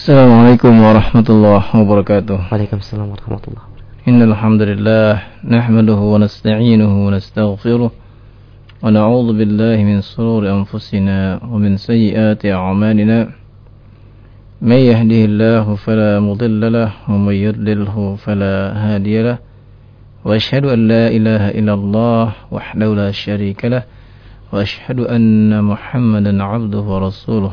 Assalamualaikum warahmatullahi wabarakatuh. Waalaikumsalam warahmatullahi wabarakatuh. Innal hamdalillah nahmaduhu wa nasta'inuhu wa nastaghfiruh wa na'udzu billahi min shururi anfusina wa min sayyiati a'malina. May yahdihillahu fala mudilla lahu wa may yudlilhu fala hadiya lahu. Wa ashhadu an la ilaha illallah wahdahu la syarika lah wa ashhadu anna Muhammadan 'abduhu wa rasuluh.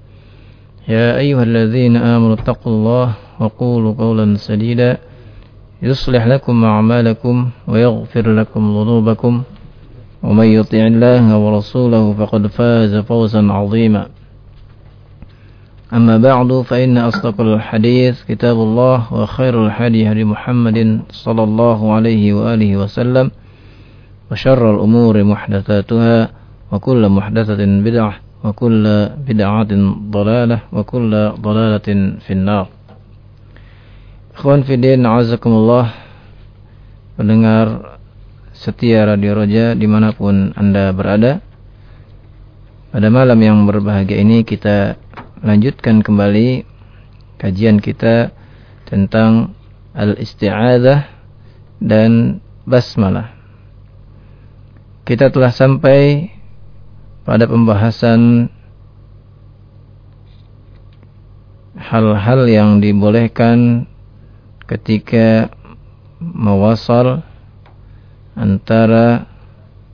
يا أيها الذين آمنوا اتقوا الله وقولوا قولا سديدا يصلح لكم أعمالكم ويغفر لكم ذنوبكم ومن يطع الله ورسوله فقد فاز فوزا عظيما. أما بعد فإن أصدق الحديث كتاب الله وخير الحديث هدي محمد صلى الله عليه وآله وسلم وشر الأمور محدثاتها وكل محدثة بدعة وكل بدعة ضلالة وكل ضلالة في النار Ikhwan Fidin Azakumullah Pendengar setia Radio Roja dimanapun Anda berada Pada malam yang berbahagia ini kita lanjutkan kembali kajian kita tentang Al-Isti'adah dan Basmalah Kita telah sampai pada pembahasan hal-hal yang dibolehkan ketika mewasal antara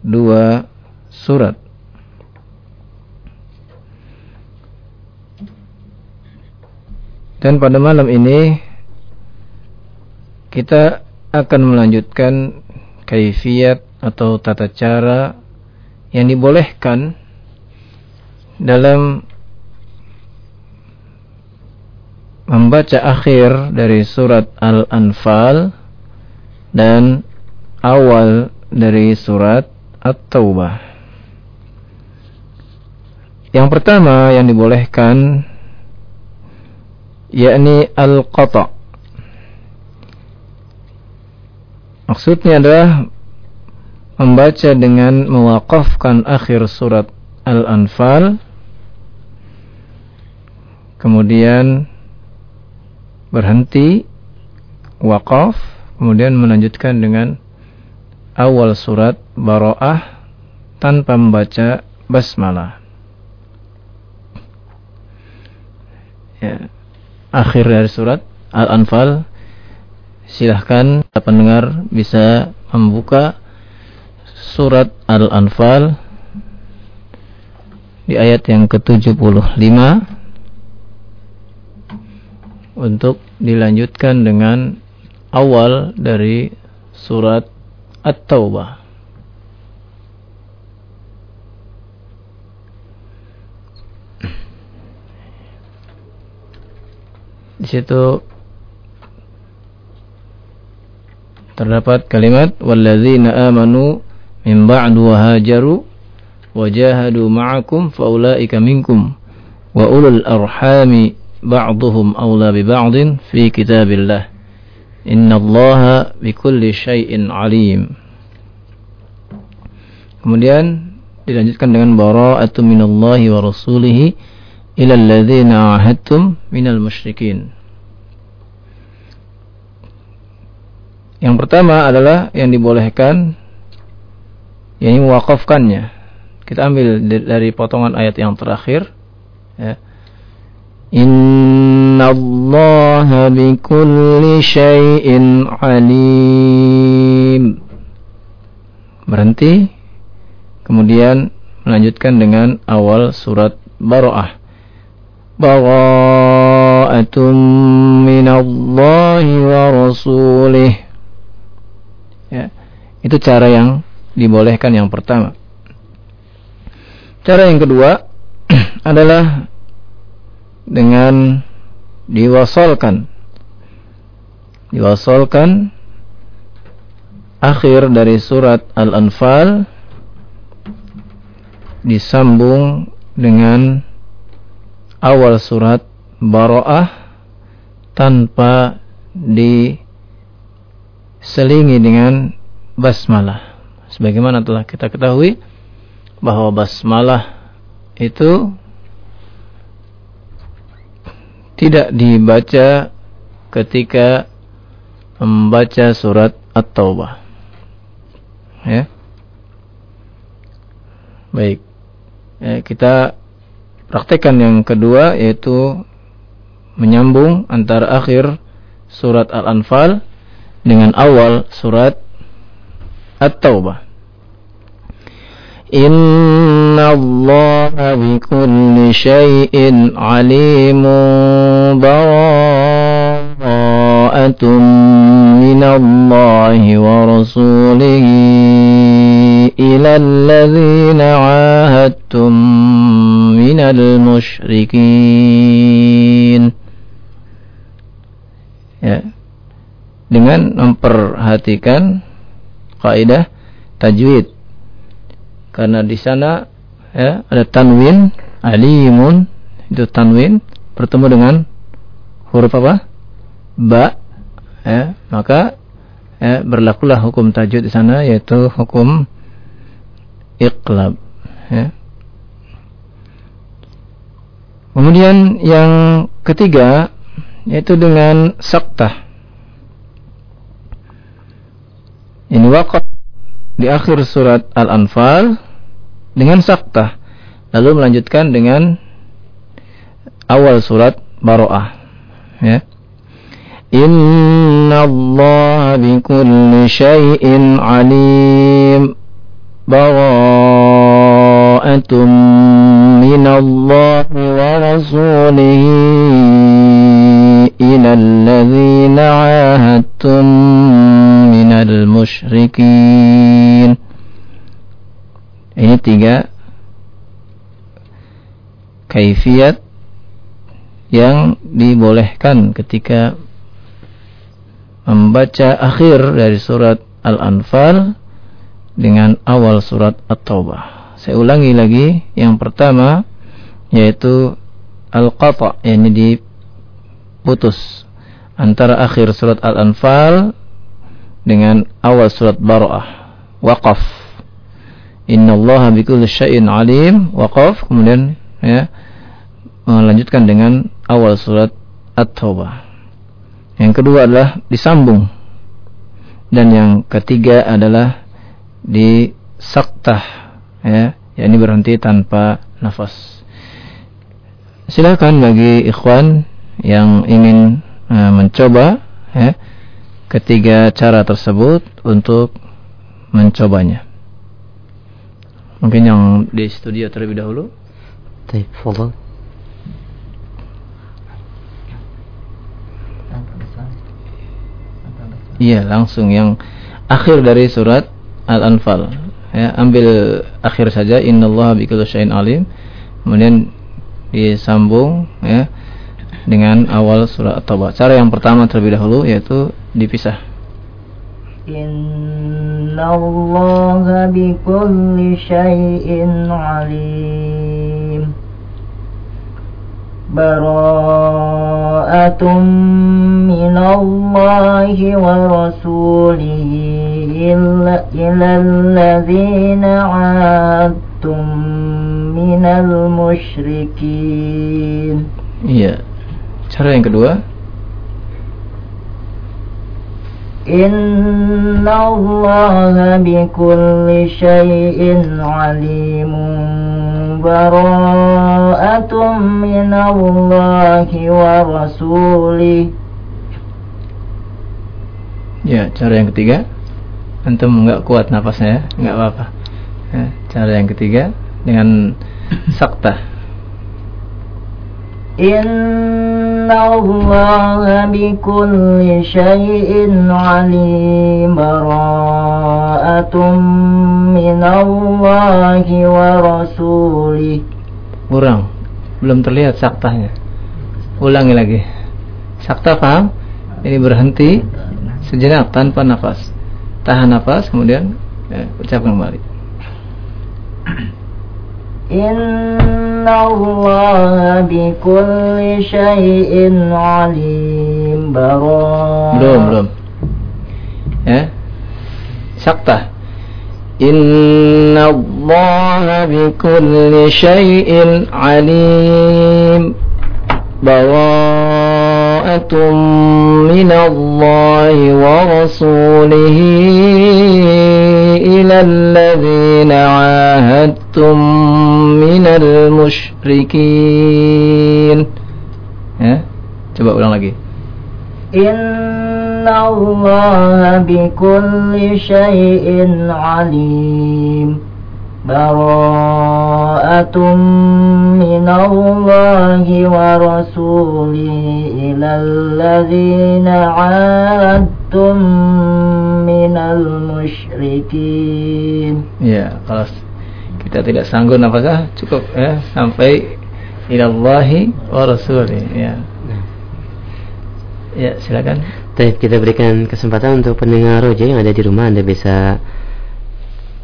dua surat. Dan pada malam ini kita akan melanjutkan kaifiat atau tata cara yang dibolehkan dalam membaca akhir dari surat Al-Anfal dan awal dari surat At-Taubah. Yang pertama yang dibolehkan yakni al-qata. Maksudnya adalah membaca dengan mewakafkan akhir surat Al-Anfal kemudian berhenti wakaf kemudian melanjutkan dengan awal surat Baro'ah tanpa membaca basmalah. Ya. Akhir dari surat Al-Anfal silahkan pendengar bisa membuka surat Al-Anfal di ayat yang ke-75 untuk dilanjutkan dengan awal dari surat At-Taubah. Di situ terdapat kalimat walladzina amanu min ba'du wa hajaru wa jahadu ma'akum faulaika minkum. Wa ulul arhami ba'dhum awla bi ba'din fi kitabillah. Inna Allaha innallaha bikulli syai'in alim. Kemudian dilanjutkan dengan bara'atu minallahi wa rasulihi ila alladzina ahadtum minal musyrikin. Yang pertama adalah yang dibolehkan yang mewakafkannya. Kita ambil dari potongan ayat yang terakhir ya. Inna Allah bikulli syai'in alim. Berhenti. Kemudian melanjutkan dengan awal surat Baro'ah. Bara'atum minallahi wa rasulih. Ya, itu cara yang dibolehkan yang pertama. Cara yang kedua adalah dengan diwasalkan diwasalkan akhir dari surat Al-Anfal disambung dengan awal surat Baro'ah tanpa diselingi dengan basmalah. Sebagaimana telah kita ketahui bahwa basmalah itu tidak dibaca ketika membaca surat At-Taubah. Ya. Baik. Ya, kita praktekkan yang kedua yaitu menyambung antara akhir surat Al-Anfal dengan awal surat At-Taubah. Inna Allah bi kulli syai'in alimun bara'atun min Allah wa rasulihi ila alladhina 'ahadtum min al-musyrikin ya dengan memperhatikan kaidah tajwid. Karena di sana ya ada tanwin alimun. Itu tanwin bertemu dengan huruf apa? Ba ya. Maka ya, berlakulah hukum tajwid di sana yaitu hukum iqlab ya. Kemudian yang ketiga yaitu dengan saktah. Ini wakaf di akhir surat Al-Anfal dengan saktah. Lalu melanjutkan dengan awal surat Baro'ah. Ya. Inna Allah bi kulli syai'in alim. Bara'atun min Allah wa rasulihi إلى الذين عاهدتم من المشركين ini tiga kaifiat yang dibolehkan ketika membaca akhir dari surat Al-Anfal dengan awal surat At-Taubah. Saya ulangi lagi, yang pertama yaitu al-qata, yakni di putus antara akhir surat Al-Anfal dengan awal surat Baro'ah. Waqaf. Inna Allah bikulli syai'in alim. Waqaf. Kemudian ya, melanjutkan dengan awal surat At-Taubah. Yang kedua adalah disambung. Dan yang ketiga adalah di saktah. Ya, yakni berhenti tanpa nafas. Silakan bagi ikhwan yang ingin uh, mencoba ya, ketiga cara tersebut untuk mencobanya. Mungkin yang di studio terlebih dahulu. Baik, follow. Iya, langsung yang akhir dari surat Al-Anfal. Ya, ambil akhir saja innallaha bikulli syai'in alim. Kemudian disambung ya dengan awal surah At-Taubah. Cara yang pertama terlebih dahulu yaitu dipisah. Inna Allah bi kulli syai'in alim. Bara'atun min Allah wa rasulihi illa alladhina 'adtum minal musyrikin. Iya. Cara yang kedua. Inna Allah bi kulli syai'in alimun bara'atun min Allah wa rasulih Ya, cara yang ketiga. Antum nggak kuat nafasnya ya, nggak apa-apa. Ya, Cara yang ketiga Dengan sakta Inna Allah bikulli syai'in alim bara'atum minallahi wa rasulih Kurang, belum terlihat saktahnya Ulangi lagi Sakta paham? Ini berhenti sejenak tanpa nafas. Tahan nafas kemudian ya, ucapkan kembali. إن الله بكل شيء عليم بروم belum belum. Eh? إيه؟ سقطه إن الله بكل شيء عليم براءة من الله ورسوله إلى الذين alladhina ahadtum min al-musyrikin. Ya. Coba ulang lagi. إن الله بكل شيء عليم براءة من الله ورسوله إلى الذين عاهدتم من المشركين Ya, kalau kita tidak sanggup nafasah cukup ya sampai ilallahi wa rasulih ya. Ya, silakan. Baik, kita berikan kesempatan untuk pendengar roja yang ada di rumah Anda bisa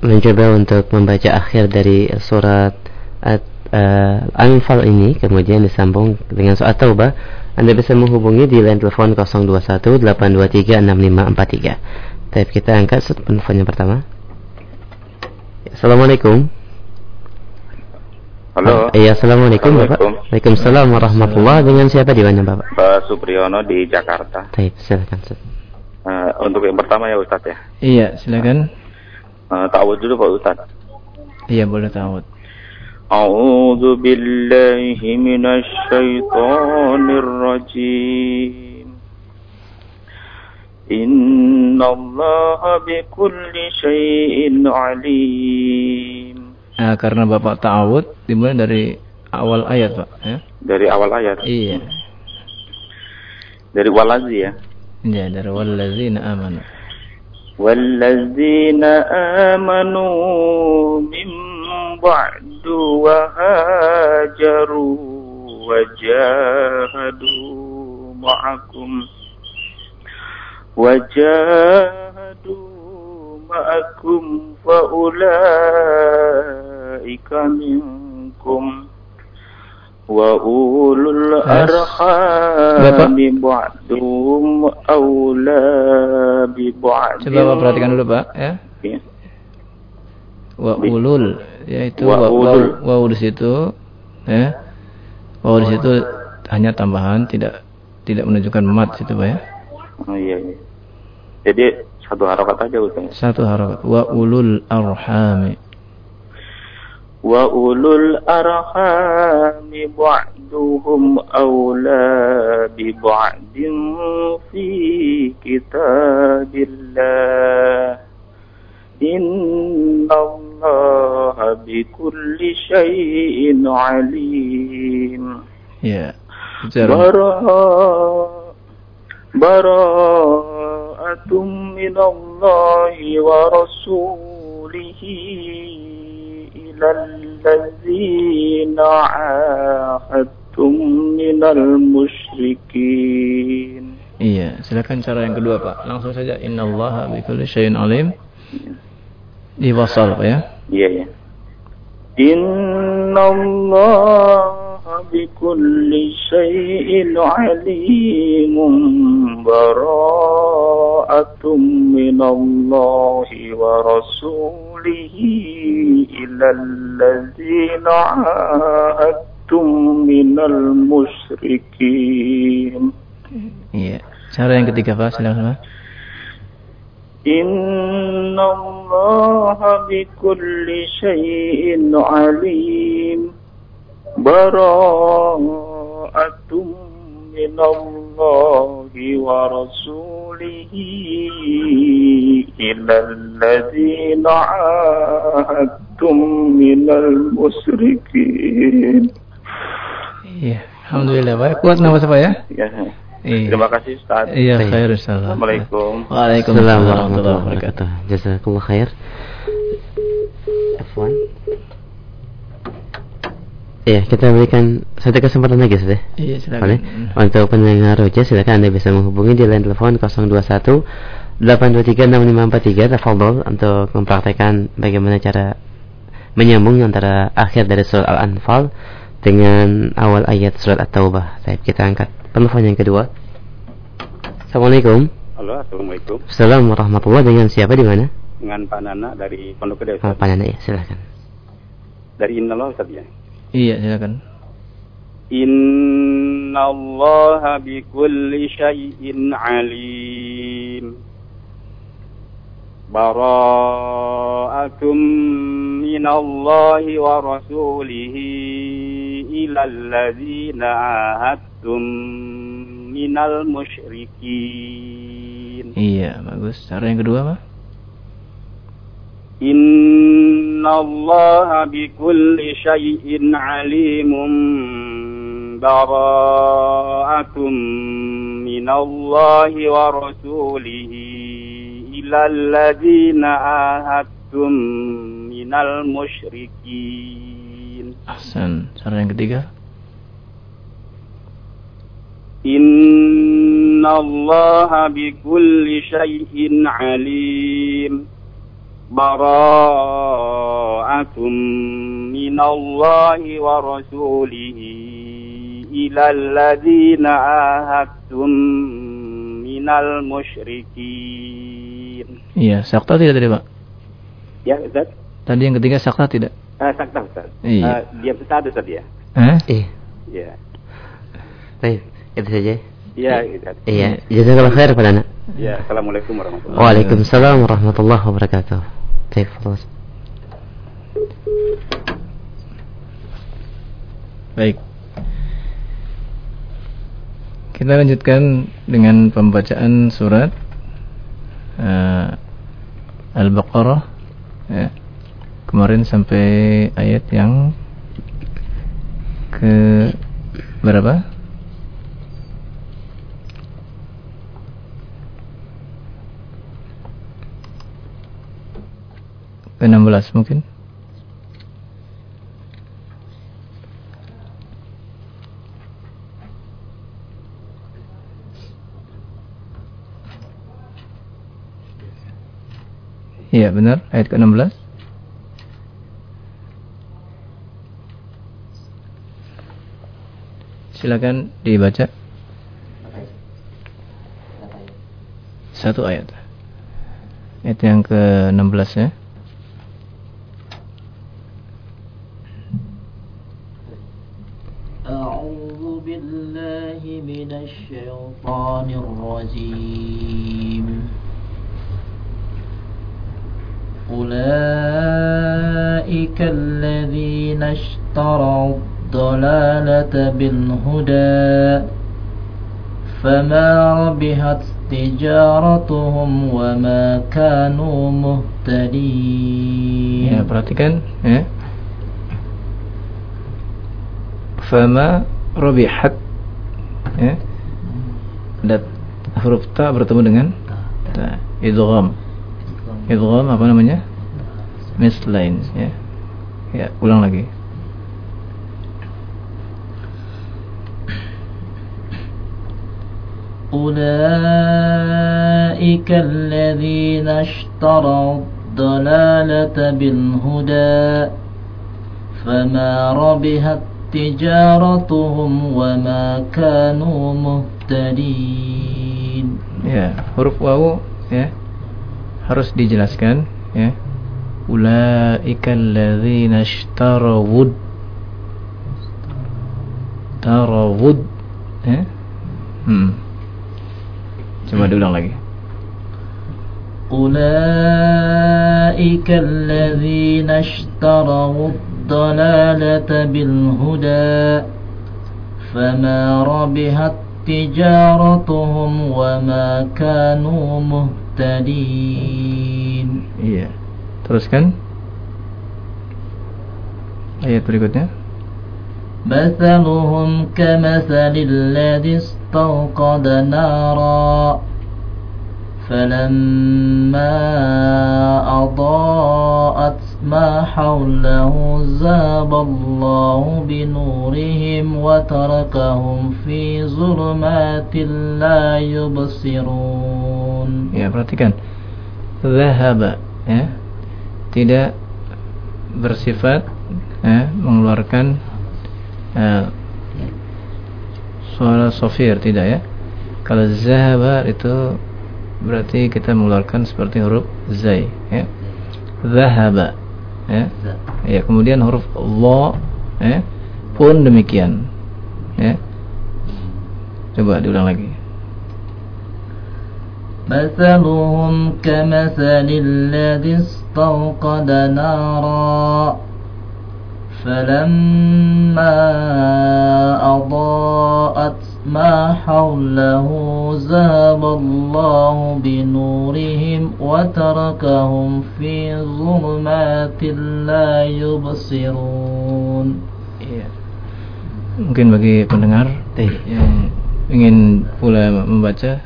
mencoba untuk membaca akhir dari surat At, uh, Al-Anfal ini kemudian disambung dengan surat Taubah. Anda bisa menghubungi di line telepon 021 823 6543 Baik, kita angkat telepon yang pertama. Assalamualaikum Halo. Iya, Assalamualaikum Bapak Assalamualaikum. Waalaikumsalam warahmatullahi Dengan siapa di mana Bapak? Pak Supriyono di Jakarta. Baik, silakan Ustaz. Eh, untuk yang pertama ya Ustadz ya. Iya, silakan. Uh, Ta'awud dulu Pak Ustadz. Iya, boleh tahu. A'udzu billahi minasy syaithanir rajim. Innallaha bikulli syai'in alim. Nah, karena Bapak ta'awud dimulai dari awal ayat, Pak, ya. Dari awal ayat. Iya. Dari walazi ya. Ya, dari walladzina amanu. والذين آمنوا من بعد وهاجروا وجاهدوا معكم وجاهدوا معكم فأولئك منكم وأولو الأرحام بعضهم أولى ببعض Coba Bapak perhatikan dulu, Pak, ya. Ya. Wa ulul yaitu Wa wa, wa, ulul. wa di situ ya. Wa di situ hanya tambahan tidak tidak menunjukkan mat situ, Pak ya. Oh iya, iya. Jadi satu harokat aja Ustaz. Satu harokat wa ulul arhami. وأولو الأرحام بعدهم أولى ببعد في كتاب الله إن الله بكل شيء عليم براءة براءة من الله ورسوله إلى الذين عاهدتم من المشركين Iya, silakan cara yang kedua, Pak. Langsung saja innallaha bikulli syai'in alim. Diwasal, Pak ya. Iya ya. Inna Allah bikulli syai'in alimun bara'atum minallahi wa rasulihi ila allazina ahadtum minal musyrikin. Iya. Cara yang ketiga, Pak, silakan, Pak. إن الله بكل شيء عليم براءة من الله ورسوله إلى الذين عاهدتم من المشركين Iya. Alhamdulillah, Pak. Kuat nafas, Pak ya? Ya. Iya. Terima kasih Ustaz. Iya, Baik. khair insyaallah. Assalamualaikum. Waalaikumsalam warahmatullahi wabarakatuh. Jazakallah khair. Iya, kita berikan satu kesempatan lagi sudah. Iya, silakan. Boleh. Untuk pendengar Roja silakan Anda bisa menghubungi di line telepon 021 823 6543 tafadhol untuk mempraktekkan bagaimana cara menyambung antara akhir dari surat Al-Anfal dengan awal ayat surat At-Taubah. Baik, kita angkat penelpon yang kedua. Assalamualaikum. Halo, Assalamualaikum. Assalamualaikum warahmatullahi Dengan siapa di mana? Dengan Pak Nana dari Pondok Gede, Oh. Pak Nana ya, silakan. Dari Innallah, Ustaz ya. Iya, silakan. Innallaha bikulli syai'in alim. Bara'atum minallahi wa rasulihi ila alladzina ahadtum minal musyrikin. Iya, bagus. Cara yang kedua, Pak? Innallaha bikulli syai'in alimun bara'atum minallahi wa rasulihi ila alladzina ahadtum minal musyrikin Ahsan. Cara yang ketiga? Bikulli syai'in alim bara'atum minallahi wa rasulihi ila alladzina ahadtum minal musyrikin Iya, sakta tidak tadi, Pak? Ya Ustaz Tadi yang ketiga sakta tidak? uh, Sakta Ustaz Iya. Eh, Diam sesaat Ustaz ya Hah? Iya. Ya Baik, itu saja. Ya Ustaz Iya, jazakallah khair Pak Nana. Ya Assalamualaikum warahmatullahi Waalaikumsalam warahmatullahi wabarakatuh. Fadl. Baik. Kita lanjutkan dengan pembacaan surat eh, Al-Baqarah ya. Kemarin sampai ayat yang ke berapa? Ke 16 mungkin. Iya benar. Ayat ke-16 Silakan dibaca. Satu ayat. Ayat yang ke-16 ya بالهدى فما ربحت تجارتهم وما كانوا مهتدين Ya perhatikan ya Fama Robihat ya Dan huruf ta bertemu dengan ta idgham idgham apa namanya mislain ya ya ulang lagi أولئك الذين اشتروا الضلالة بالهدى فما ربحت تجارتهم وما كانوا مهتدين ya huruf wawu ya harus dijelaskan ya ulaika alladzina ishtarawud tarawud ya hmm. coba diulang lagi أولئك الذين اشتروا الضلالة بالهدى فما ربحت تجارتهم وما كانوا مهتدين iya teruskan ayat berikutnya مثلهم كمثل الذي استوقد نارا فلما أضاءت ما حوله ذهب الله بنورهم وتركهم في ظلمات لا يبصرون. Ya perhatikan. zahaba ya tidak bersifat ya, mengeluarkan ya, suara sofir tidak ya kalau zahaba itu berarti kita mengeluarkan seperti huruf zai ya zahaba ya ya kemudian huruf lo ya pun demikian ya coba diulang lagi مثلهم كمثل الذي استوقد نارا فلما أضاءت ما حوله ذهب الله بنورهم وتركهم في ظلمات لا يبصرون iya. mungkin bagi pendengar yang ingin pula membaca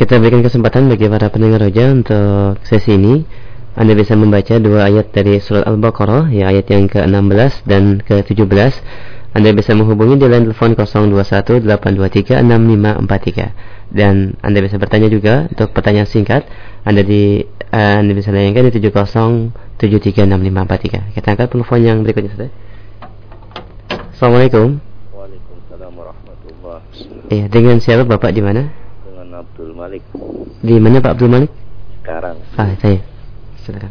kita berikan kesempatan bagi para pendengar roja untuk sesi ini anda bisa membaca dua ayat dari surat Al-Baqarah, ya ayat yang ke-16 dan ke-17. Anda bisa menghubungi di line telepon 0218236543 dan Anda bisa bertanya juga untuk pertanyaan singkat. Anda di uh, Anda bisa layangkan di 70736543. Kita angkat telepon yang berikutnya sudah. Assalamualaikum. Waalaikumsalam warahmatullahi Iya, dengan siapa Bapak di mana? Dengan Abdul Malik Di mana Pak Abdul Malik? sekarang. Ah, saya Silakan.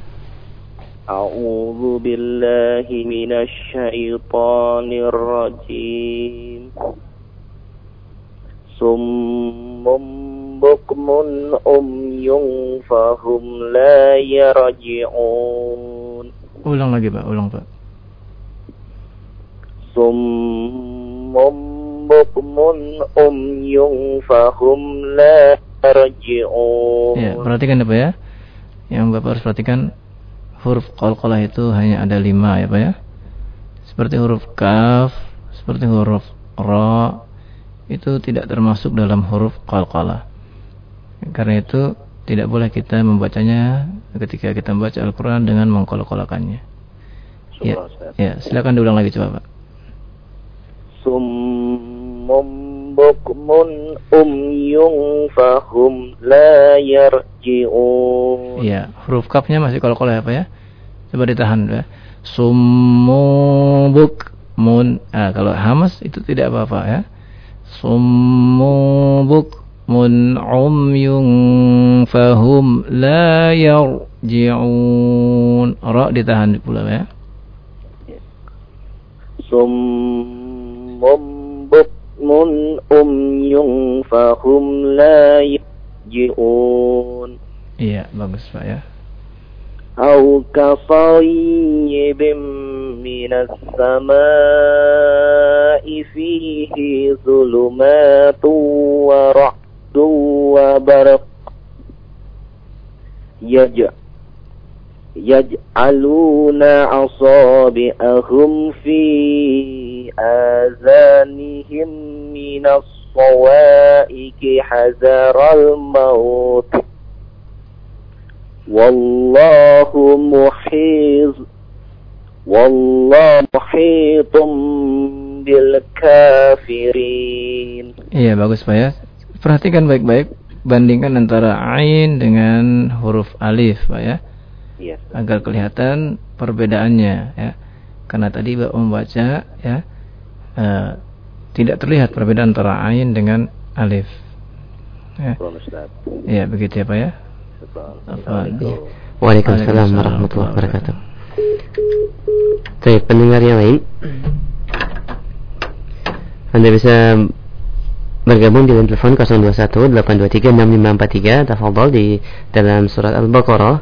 أعوذ بالله من الشيطان الرجيم صم بكم أمي فهم لا يرجعون ulang lagi Pak ulang Pak صم بكم أمي فهم لا يرجعون ya perhatikan ya Pak ya yang Bapak harus perhatikan huruf qalqalah itu hanya ada lima ya Pak ya. Seperti huruf kaf seperti huruf ra itu tidak termasuk dalam huruf qalqalah. Karena itu tidak boleh kita membacanya ketika kita membaca Al-Quran dengan mengkolok-kolakannya. Ya, ya silakan diulang lagi coba Pak. صم بكم أمي فهم لا يرجعون Iya, huruf kafnya masih kolok-kolok ya Pak ya. Coba ditahan ya. Summubuk mun. Ah, kalau hamas itu tidak apa-apa ya. Summubuk mun umyun fahum la yarji'un. Ra ditahan pula ya. صم بكم أمي فهم لا يرجعون Iya, bagus Pak ya. أو كصيب من السماء فيه ظلمات ورعد وبرق يجعل يجعلون أصابعهم في آذانهم من الصوائك حذر الموت والله محيط والله محيط بالكافرين Iya, bagus Pak ya. Perhatikan baik-baik bandingkan antara ain dengan huruf alif Pak ya. Iya. agar kelihatan perbedaannya ya karena tadi Bapak membaca ya eh, tidak terlihat perbedaan antara ain dengan alif ya, Tuan Ustaz. ya begitu ya Pak ya. Afwan. Waalaikumsalam warahmatullahi wabarakatuh. Baik, pendengar yang lain. Anda bisa bergabung di line telepon 021 823 6543 tafadhol di dalam surat Al-Baqarah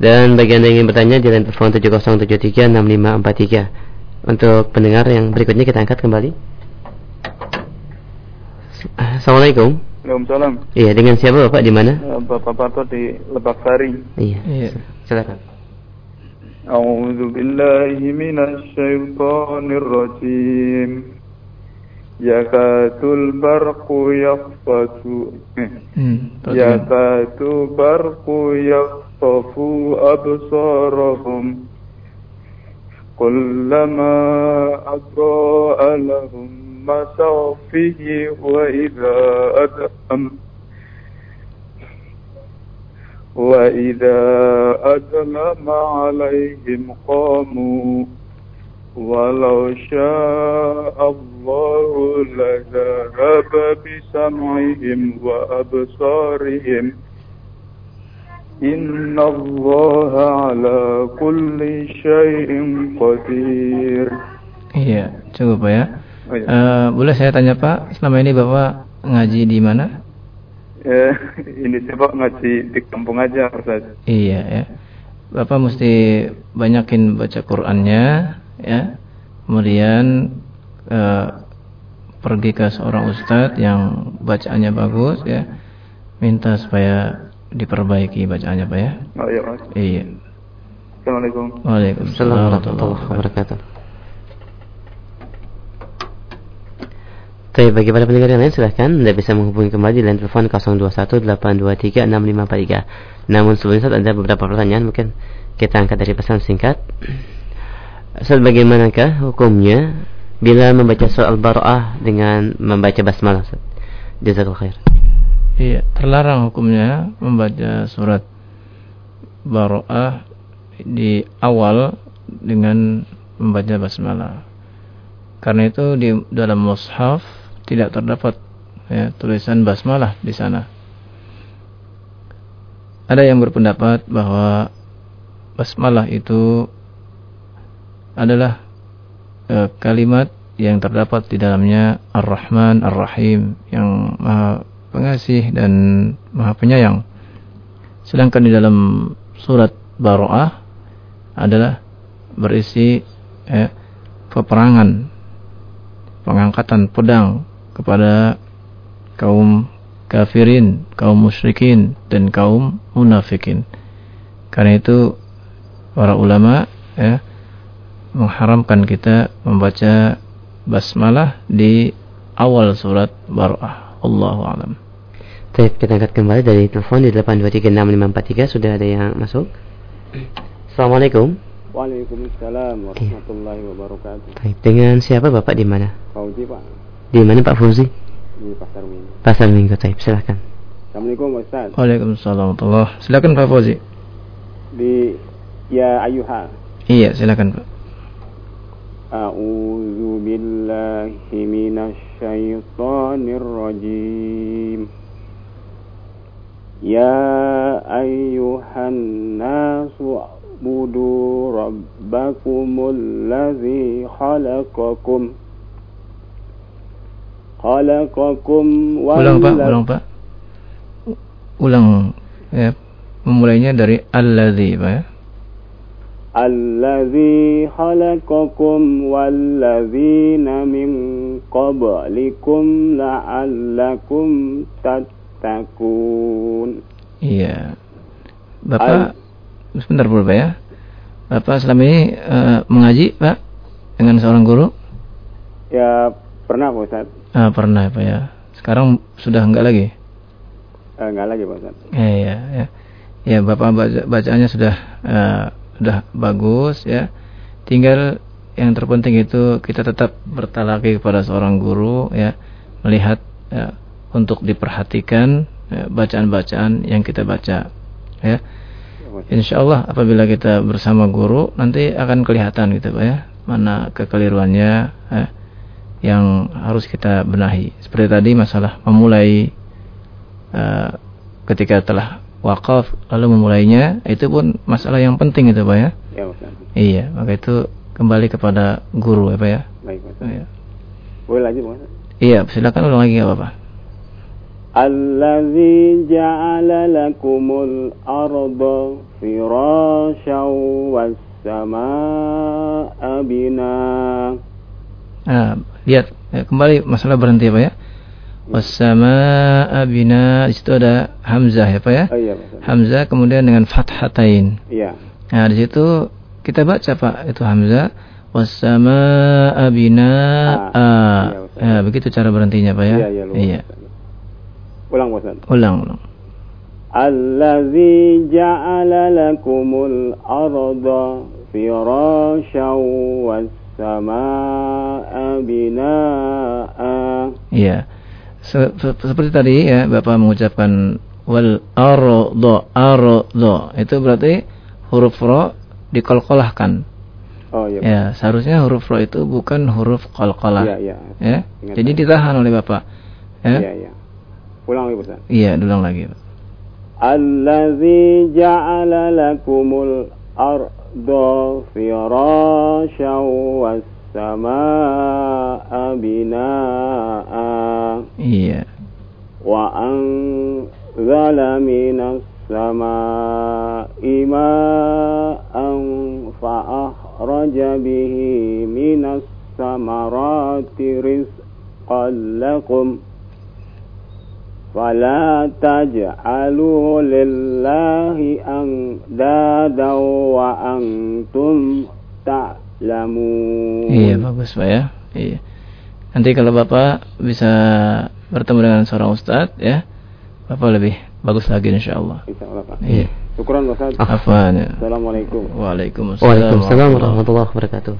dan bagi Anda yang ingin bertanya di line telepon 7073 6543 untuk pendengar yang berikutnya kita angkat kembali. Assalamualaikum. Waalaikumsalam. Iya, dengan siapa Bapak di mana? Eh, Bapak Parto di Lebak Sari. Iya. iya. Silakan. A'udzu billahi minasy syaithanir rajim. Yakatul barqu yaqfatu. Hmm, Yakatul barqu yaqfafu absarahum. كلما أضاء لهم مسوا فيه وإذا أدأم وإذا أظلم عليهم قاموا ولو شاء الله لذهب بسمعهم وأبصارهم إن الله على كل شيء قدير Iya, cukup Pak ya. Oh, iya. Eh, boleh saya tanya Pak, selama ini Bapak ngaji di mana? Eh, ini sih Pak ngaji di kampung aja Ustaz. Iya ya. Bapak mesti banyakin baca Qur'annya ya. Kemudian eh, pergi ke seorang ustadz yang bacaannya bagus ya. Minta supaya diperbaiki bacaannya Pak ya. Oh iya Mas. Iya. Assalamualaikum. Waalaikumsalam Assalamualaikum warahmatullahi wabarakatuh. Baik, bagi para pendengar yang lain silahkan Anda bisa menghubungi kembali di line telepon 0218236543. Namun sebelum itu ada beberapa pertanyaan mungkin kita angkat dari pesan singkat. Ustaz, bagaimanakah hukumnya bila membaca surah Al-Bara'ah dengan membaca basmalah? Ustaz? Jazakallah khair. Iya, terlarang hukumnya membaca surat Baro'ah di awal dengan membaca basmalah. Karena itu di dalam mushaf tidak terdapat ya, tulisan basmalah di sana. Ada yang berpendapat bahwa basmalah itu adalah eh, kalimat yang terdapat di dalamnya Ar-Rahman Ar-Rahim yang Maha Pengasih dan Maha Penyayang. Sedangkan di dalam surat Baro'ah adalah berisi eh, peperangan, pengangkatan pedang kepada kaum kafirin, kaum musyrikin dan kaum munafikin. Karena itu para ulama ya, mengharamkan kita membaca basmalah di awal surat Baro'ah. Allahu alam. Baik, kita angkat kembali dari telepon di 8236543 sudah ada yang masuk. Assalamualaikum. Waalaikumsalam warahmatullahi wabarakatuh. Baik, dengan siapa Bapak di mana? Fauzi Pak Di mana Pak Fauzi? di Pasar Minggu. Pasar Minggu, Taib. Silahkan. Assalamualaikum Ustaz. Waalaikumsalam warahmatullahi Silakan Pak Fauzi. Di ya ayuha. Iya, silakan Pak. A'udzu billahi minasyaitonir rajim. Ya ayyuhan nasu budu rabbakumul ladzi khalaqakum khalaqakum Ulang Pak, ulang Pak. Ulang ya. Memulainya dari alladzi Pak ya. الذي خلقكم والذين من قبلكم لعلكم تتقون Iya. Bapak sebentar dulu Pak ya. Bapak selama ini eh, mengaji Pak dengan seorang guru? Ya pernah Pak Ustaz Ah, pernah Pak ya. Sekarang sudah enggak lagi? eh, Enggak lagi Pak Ustaz Eh, ya, ya. Ya, Bapak baca, bacaannya sudah eh, sudah bagus ya. Tinggal yang terpenting itu kita tetap bertalaki kepada seorang guru ya, melihat ya, untuk diperhatikan ya, bacaan-bacaan yang kita baca ya. Insya Allah apabila kita bersama guru nanti akan kelihatan gitu Pak ya mana kekeliruannya ya, yang harus kita benahi. Seperti tadi masalah memulai eh, ketika telah wakaf lalu memulainya itu pun masalah yang penting itu Pak ya. Ya Pak Ustaz Iya, maka itu kembali kepada guru ya Pak ya. Baik Pak Ustaz Iya. Boleh lagi Pak Ustaz Iya, silakan ulang lagi nggak apa-apa. الذي جعل لكم الأرض فراشا والسماء بناء Nah, lihat ya, kembali masalah berhenti ya Pak ya. Wassama'a bina di situ ada hamzah ya Pak ya. Oh iya Pak Ustaz Hamzah kemudian dengan fathatain. Iya Nah, di situ kita baca Pak itu hamzah Wassama'a bina'a. Ah, iya, Ustaz. Ya, begitu cara berhentinya, Pak ya? Iya, iya, lupa. Iya. Ulang Ustaz. Ulang, ulang. الذي جعل لكم الأرض فراشا والسماء بناء Iya. seperti tadi ya Bapak mengucapkan wal ardo ardo itu berarti huruf ro dikolkolahkan. Oh iya. Ya, seharusnya huruf ro itu bukan huruf kolkolah. Iya, iya. Ya. Ingat Jadi ditahan oleh Bapak. Ya. Iya, iya. Ulang lagi, Ustaz. Iya, ulang lagi, Pak. Allazi ja'ala lakumul ardo firasyan was والسماء بناء Iya. وأنزل من السماء ماء فأخرج به من الثمرات رزقا لكم فلا تجعلوا لله أندادا وأنتم تعلمون Iya, bagus Pak ya. Iya. Nanti kalau Bapak bisa bertemu dengan seorang ustadz ya, Bapak lebih bagus lagi insya Allah. Insya Allah Pak. Iya. Syukuran Ustaz. Afwan ya. Assalamualaikum. Waalaikumsalam. Waalaikumsalam warahmatullahi wabarakatuh.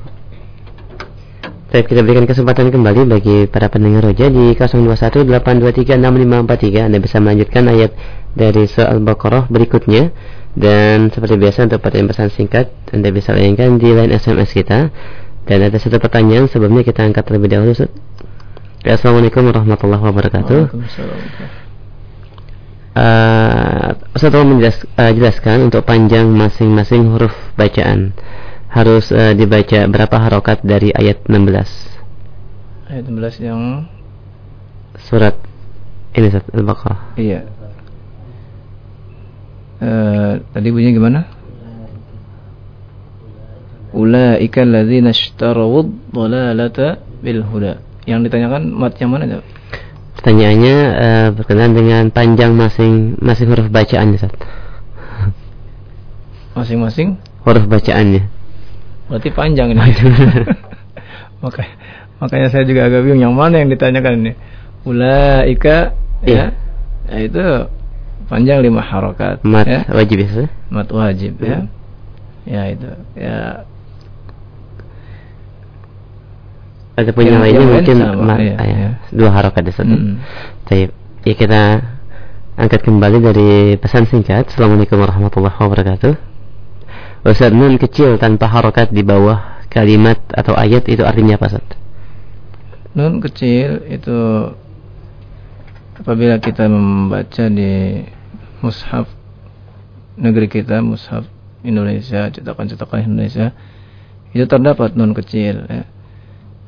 Baik, kita berikan kesempatan kembali bagi para pendengar roja di 0218236543. Anda bisa melanjutkan ayat dari surah Al-Baqarah berikutnya. Dan seperti biasa untuk pertanyaan pesan singkat, Anda bisa layangkan di line SMS kita. Dan ada satu pertanyaan sebelumnya kita angkat terlebih dahulu. Ya, Assalamualaikum warahmatullahi wabarakatuh. Uh, Ustaz tolong menjelas- uh, jelaskan untuk panjang masing-masing huruf bacaan harus uh, dibaca berapa harokat dari ayat 16 Ayat 16 yang surat ini Al-Baqarah. iya. Eh, tadi bunyinya gimana? Ulaika alladzina ishtarawud dhalalata bil huda. Yang ditanyakan mat yang mana Jawab? Pertanyaannya uh, berkenaan dengan panjang masing masing huruf bacaannya Ustaz. Masing-masing Huruf bacaannya. berarti panjang ini. Maka, makanya saya juga agak bingung yang mana yang ditanyakan ini. Ulaika Iya. ya. ya itu panjang lima harokat Mat ya. wajib ya mat wajib ya. Hmm. Ya itu. Ya Ada punya Yang- lainnya mungkin sama, ma- iya, ah, ya, iya. dua harokat ya Ustaz. Mm. Baik. Ya kita angkat kembali dari pesan singkat. Assalamualaikum warahmatullahi wabarakatuh. Ustaz nun kecil tanpa harokat di bawah kalimat atau ayat itu artinya apa Ustaz? nun kecil itu apabila kita membaca di mushaf negeri kita, mushaf Indonesia, cetakan-cetakan Indonesia, itu terdapat nun kecil ya.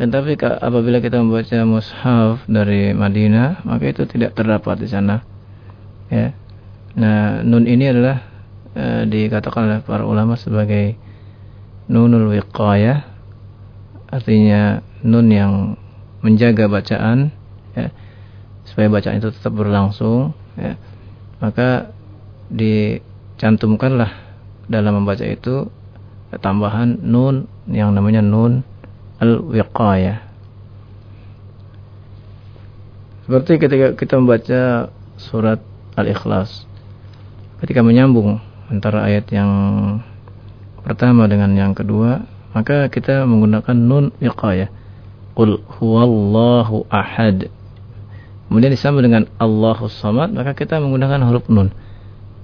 Dan tapi apabila kita membaca mushaf dari Madinah, maka itu tidak terdapat di sana. Ya. Nah, nun ini adalah eh, dikatakan oleh para ulama sebagai nunul wiqayah artinya nun yang menjaga bacaan ya, supaya bacaan itu tetap berlangsung ya, maka dicantumkanlah dalam membaca itu tambahan nun yang namanya nun al-wiqayah. Seperti ketika kita membaca surat al-ikhlas ketika menyambung antara ayat yang pertama dengan yang kedua maka kita menggunakan nun wiqayah. Qul huwallahu ahad kemudian disambung dengan Allahus samad maka kita menggunakan huruf nun.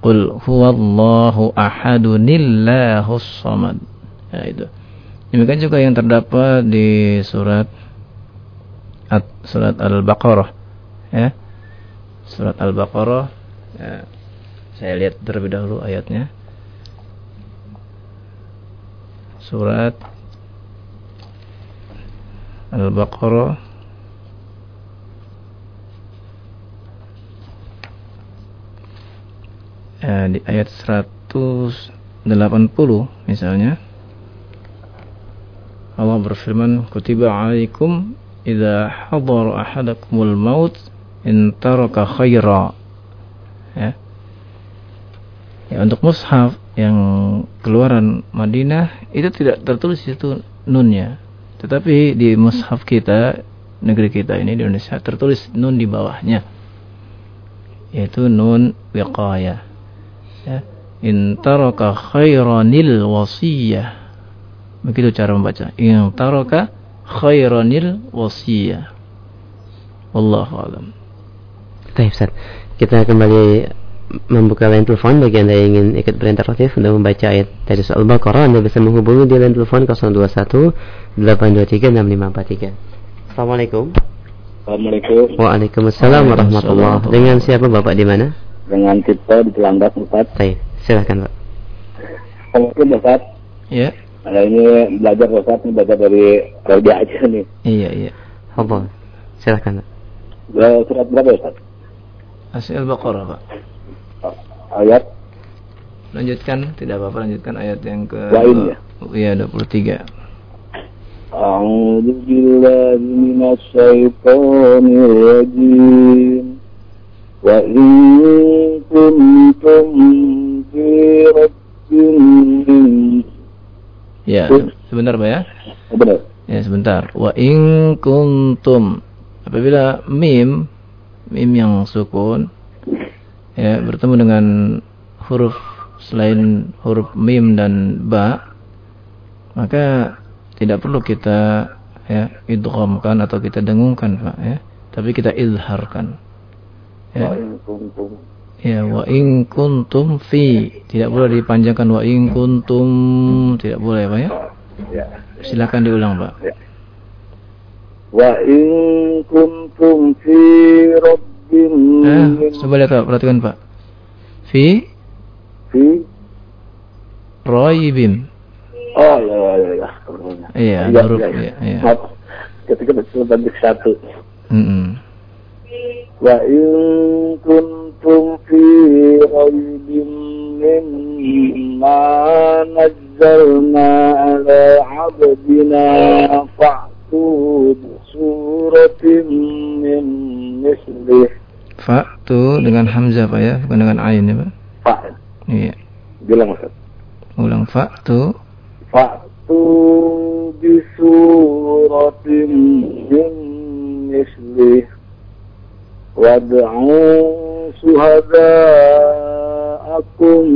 Qul huwallahu ahadunillahus samad. Ya itu. Demikian juga yang terdapat di surat at- surat al-baqarah. Ya. Surat al-baqarah. Ya. saya lihat terlebih dahulu ayatnya. Surat Al-Baqarah eh, di ayat 180 misalnya Allah berfirman kutiba alaikum idza hadara ahadakumul maut in taraka khaira ya ya untuk mushaf yang keluaran Madinah itu tidak tertulis di situ nunnya. Tetapi di mushaf kita, negeri kita ini di Indonesia tertulis nun di bawahnya. Yaitu nun wiqayah. Ya. In taraka khairanil wasiyah. Begitu cara membaca. In taraka khairanil wasiyah. Wallahu alam. Baik, Ustaz. Kita kembali membuka line telepon bagi Anda yang ingin ikut berinteraktif untuk membaca ayat dari soal Al-Baqarah Anda bisa menghubungi di line telepon 021 823 6543 Assalamualaikum Assalamualaikum Waalaikumsalam warahmatullahi wabarakatuh Dengan siapa Bapak di mana? Dengan kita di Telanggak Ustaz. Baik, silakan Pak. Assalamualaikum Ustaz. Ya. Nah ini belajar Ustaz, ini belajar dari Raudi aja nih. Iya, iya. Apa? Silakan Pak. Surat berapa Ustaz? Asy Al-Baqarah Pak. Ayat? Lanjutkan. Tidak apa-apa lanjutkan ayat yang ke Lain ya? iya 23 A'udzu billahi minasy syaithanir rajim ya sebentar Pak ya. Benar. Ya sebentar. Wa in kuntum. Apabila mim mim yang sukun ya bertemu dengan huruf selain huruf mim dan ba maka tidak perlu kita ya idghamkan atau kita dengungkan Pak ya. Tapi kita izharkan ya ya wa in kuntum fi tidak boleh dipanjangkan wa in kuntum tidak boleh Pak ya ya silakan diulang Pak ya. wa in kuntum fi rabb Eh, coba lihat Pak, perhatikan Pak. Fi fi Roibim. Oh ya ya ya. Iya, ya, huruf ya, ya. iya. Maaf. Ketika betul satu. Mm -mm. Wa in kuntum fi raibin mimma nazzalna ala abdina fa'tu suratin min mislih Fa tu dengan hamzah Pak ya, bukan dengan ain ya Pak. fa Iya. bilang Ustaz Ulang fa tu fa'tu bi wad'u suhada'akum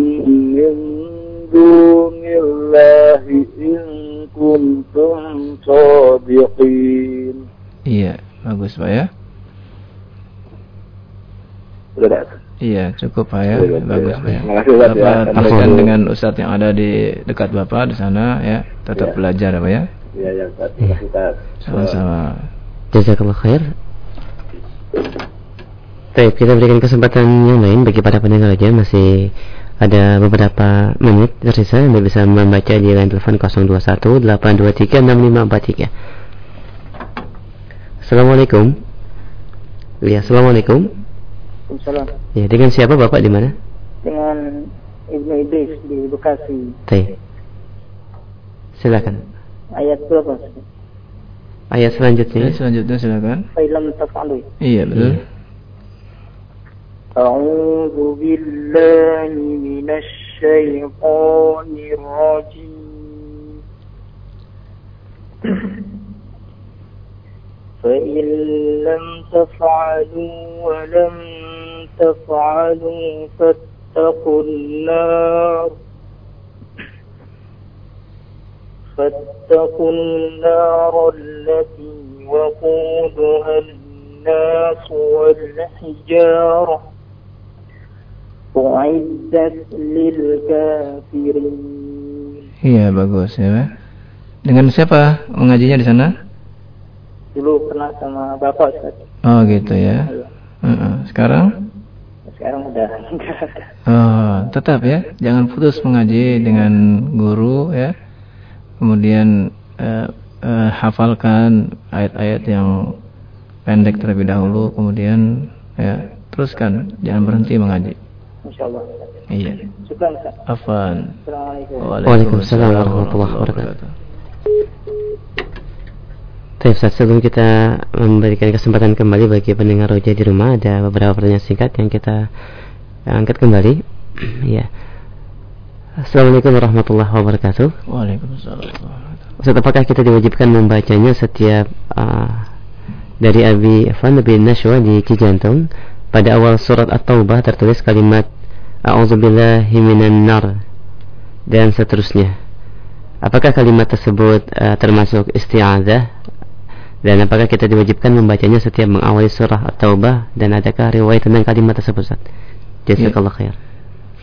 min dunillahi in kuntum sadiqin Iya, bagus Pak ya. Sudah dah. Iya, cukup Pak ya. Iya, Bagus iya. Pak ya. Terima kasih, Ustaz, ya. Bapak Alhamdulillah. dengan ustadz yang ada di dekat Bapak di sana ya. Tetap Iya. belajar ya Pak ya. Ya, ya, Ustaz. Terima kasih, Ustaz. Sama-sama. Jazakallah khair Baik, kita berikan kesempatan yang lain bagi para pendengar aja masih ada beberapa menit tersisa Anda bisa membaca di line telepon 021 823 6543 Assalamualaikum Ya, Assalamualaikum Waalaikumsalam. Ya, dengan siapa Bapak di mana? Dengan Ibnu Idris di Bekasi. Baik. Silakan. Ayat berapa? Ayat Ya, selanjutnya. selanjutnya silakan. Fa'ilam taf'alu. Iya, betul. أعوذ بالله من الشيطان الرجيم. فإن لم تفعلوا ولم تفعلوا فاتقوا النار فاتقوا النار التي وقودها الناس U'iddat lil kafirin. Iya bagus ya. Dengan siapa mengajinya di sana? Dulu pernah sama bapak Ustaz. Oh gitu ya. Uh -uh. Sekarang? Sekarang udah. Oh, tetap ya. Jangan putus mengaji dengan guru ya. Kemudian uh, uh, hafalkan ayat-ayat yang pendek terlebih dahulu kemudian ya teruskan jangan berhenti mengaji. Insyaallah. Iya. Syukran Ustaz. Afan. Waalaikumsalam warahmatullahi wabarakatuh. Baik, Ustaz, sebelum kita memberikan kesempatan kembali bagi pendengar Roja di rumah, ada beberapa pertanyaan singkat yang kita angkat kembali. ya. Assalamualaikum warahmatullahi wabarakatuh. Waalaikumsalam. Ustaz, apakah kita diwajibkan membacanya setiap uh, dari Abi Afan bin Nashwa di Cijantung pada awal surat At-Taubah tertulis kalimat A'udzubillahi nar dan seterusnya. Apakah kalimat tersebut uh, termasuk isti'adzah dan apakah kita diwajibkan membacanya setiap mengawali surah At-Taubah dan adakah riwayat tentang kalimat tersebut Ustaz? Jazakallah khair.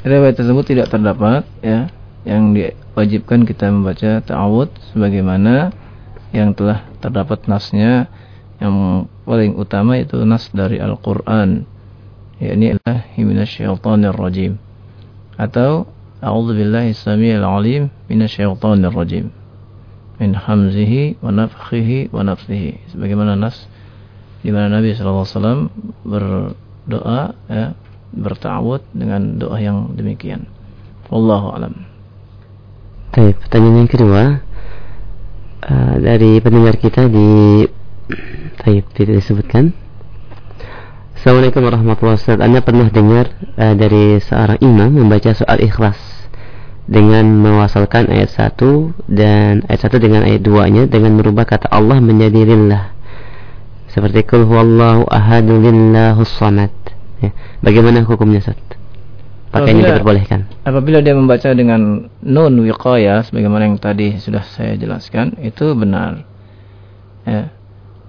Riwayat tersebut tidak terdapat ya yang diwajibkan kita membaca ta'awud sebagaimana yang telah terdapat nasnya yang paling utama itu nas dari Al-Qur'an yakni minasyaitonir rajim atau a'udzu billahi samil alim minasyaitonir rajim min hamzihi wa nafthihi wa nafthihi sebagaimana nas di mana Nabi wasallam berdoa ya bertawud dengan doa yang demikian. Wallahu alam. Baik, pertanyaan yang kedua uh, dari pendengar kita di Baik, tidak disebutkan. Assalamualaikum warahmatullahi wabarakatuh. Anda pernah dengar uh, dari seorang imam membaca soal ikhlas dengan mewasalkan ayat 1 dan ayat 1 dengan ayat 2-nya dengan merubah kata Allah menjadi lillah. Seperti kul huwallahu ahadu lillahus samad. Ya. Bagaimana hukumnya Ustaz? Pakainya diperbolehkan. Apabila dia membaca dengan nun wiqaya sebagaimana yang tadi sudah saya jelaskan, itu benar. Ya.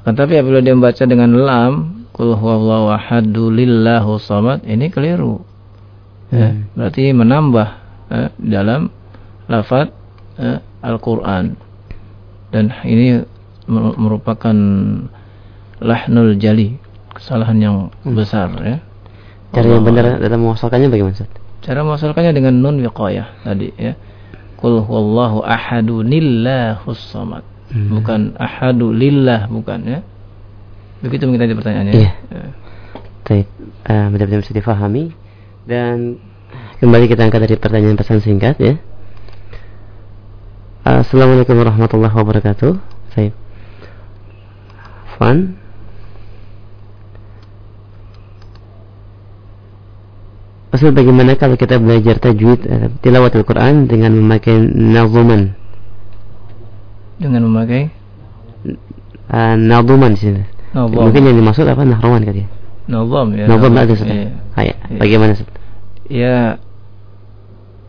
Tetapi apabila dia membaca dengan lam, kul huwallahu ahadu lillahu samad, ini keliru. Ya. Hmm. Berarti menambah ya, dalam lafaz ya, Al-Qur'an. Dan ini merupakan lahnul jali, kesalahan yang hmm. besar ya. Cara yang benar dalam mewafalkannya bagaimana Ustaz? Cara mewafalkannya dengan nun wiqayah tadi ya. Qul huwallahu ahadu lillahus samad. Hmm. Bukan ahadu lillah bukan ya. Begitu mungkin tadi pertanyaannya. Iya. Ya. Baik, uh, mudah-mudahan bisa difahami dan kembali kita angkat dari pertanyaan pesan singkat ya. Assalamualaikum warahmatullahi wabarakatuh. Saya Fan Maksud bagaimana kalau kita belajar tajwid uh, tilawat Al-Quran dengan memakai nazuman? Dengan memakai uh, nazuman di sini. Mungkin yang dimaksud apa nahrawan kali ya? Nazam ya. Nazam ada Iya. Ya. Bagaimana Ustaz? Ya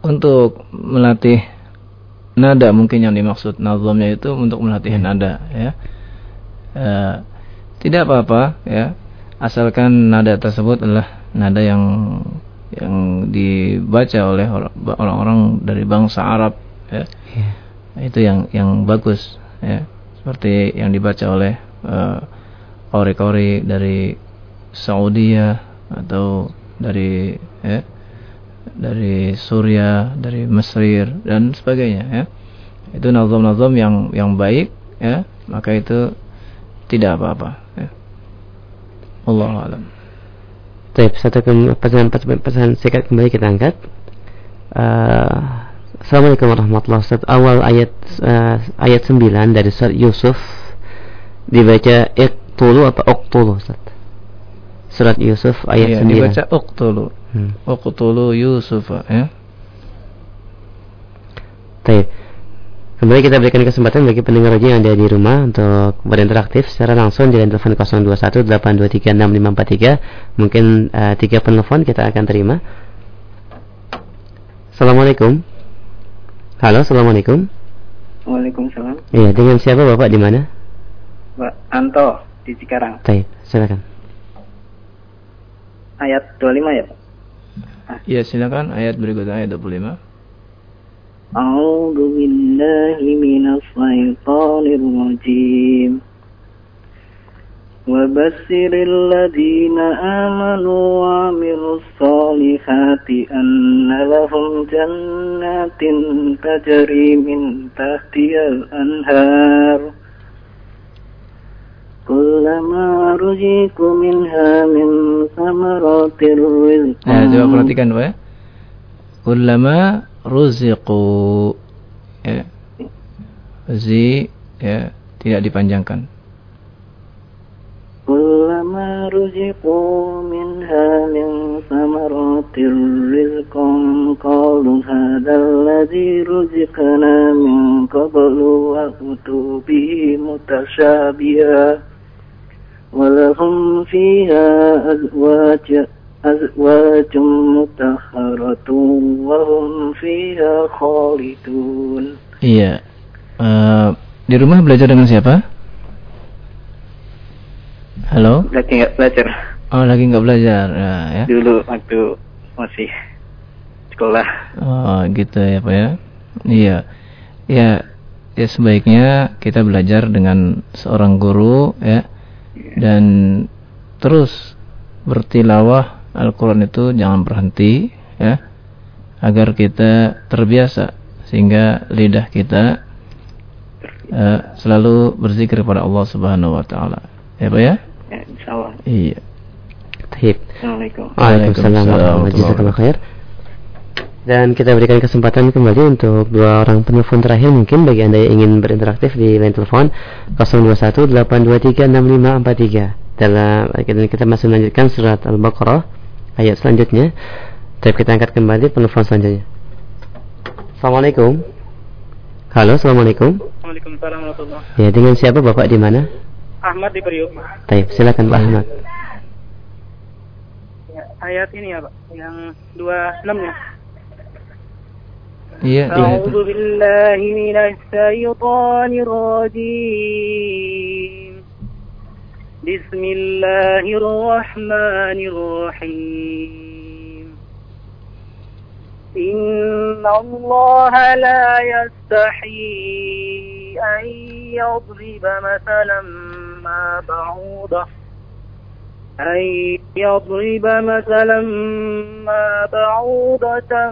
untuk melatih nada mungkin yang dimaksud nazamnya itu untuk melatih hmm. nada ya. Uh, tidak apa-apa ya asalkan nada tersebut adalah nada yang yang dibaca oleh orang-orang dari bangsa Arab ya. Yeah. Itu yang yang bagus ya. Seperti yang dibaca oleh kori-kori dari Saudi atau dari ya, dari Suria, dari Mesir dan sebagainya ya. Itu nazam-nazam yang yang baik ya, maka itu tidak apa-apa ya. Allah alam. Baik, satu pesan, pesan singkat kembali kita angkat. Uh, Assalamualaikum warahmatullahi wabarakatuh. Awal ayat uh, ayat 9 dari surat Yusuf dibaca iqtulu apa uqtulu Ustaz? Surat Yusuf ayat iya, 9. dibaca uqtulu. Hmm. Uqtulu Yusuf ya. Baik. Kembali kita berikan kesempatan bagi pendengar yang ada di rumah untuk berinteraktif secara langsung di telepon 0218236543. Mungkin uh, tiga penelpon kita akan terima. Assalamualaikum. Halo, assalamualaikum. Waalaikumsalam. Iya, dengan siapa bapak di mana? Pak Anto di Cikarang. Baik, silakan. Ayat 25 ya Pak? Iya, silakan ayat berikutnya ayat 25. أعوذ بالله من الشيطان الرجيم وبشر الذين آمنوا وعملوا الصالحات أن لهم جنات تجري من تحتها الأنهار Kullama ruziku minha min samaratir rizqan. Ya, nah, coba perhatikan Pak ya. Kullama ruziku ya. Zi ya tidak dipanjangkan. Kullama ruziku minha min samaratir rizqan qalu hadzal ladzi ruziqana min qablu wa utubihi mutasyabiha. ولهم فيها أزواج أزواج مطهرة وهم فيها خالدون Iya. Uh, di rumah belajar dengan siapa? Halo? Lagi nggak belajar. Oh, lagi nggak belajar. Ya, ya. Dulu waktu masih sekolah. Oh, gitu ya, Pak ya. Iya. Ya, ya sebaiknya kita belajar dengan seorang guru ya. dan terus bertilawah Al-Qur'an itu jangan berhenti ya. Agar kita terbiasa sehingga lidah kita uh, selalu berzikir kepada Allah Subhanahu wa taala. Ya, Pak ya? Ya, insyaallah. Iya. Assalamualaikum. Waalaikumsalam warahmatullahi wabarakatuh. Dan kita berikan kesempatan kembali untuk dua orang penelpon terakhir mungkin bagi Anda yang ingin berinteraktif di line telepon 0218236543. Dalam dan kita masih melanjutkan surat Al-Baqarah ayat selanjutnya. Tapi kita angkat kembali penelpon selanjutnya. Assalamualaikum. Halo, assalamualaikum. Waalaikumsalam warahmatullahi Ya, dengan siapa Bapak di mana? Ahmad di Priuk. Baik, silakan Pak Ahmad. Ya, ayat ini ya Pak, yang 26 ya. أعوذ بالله من الشيطان الرجيم. بسم الله الرحمن الرحيم. إن الله لا يستحي أن يضرب مثلا ما بعوضة. أن يضرب مثلا ما بعوضة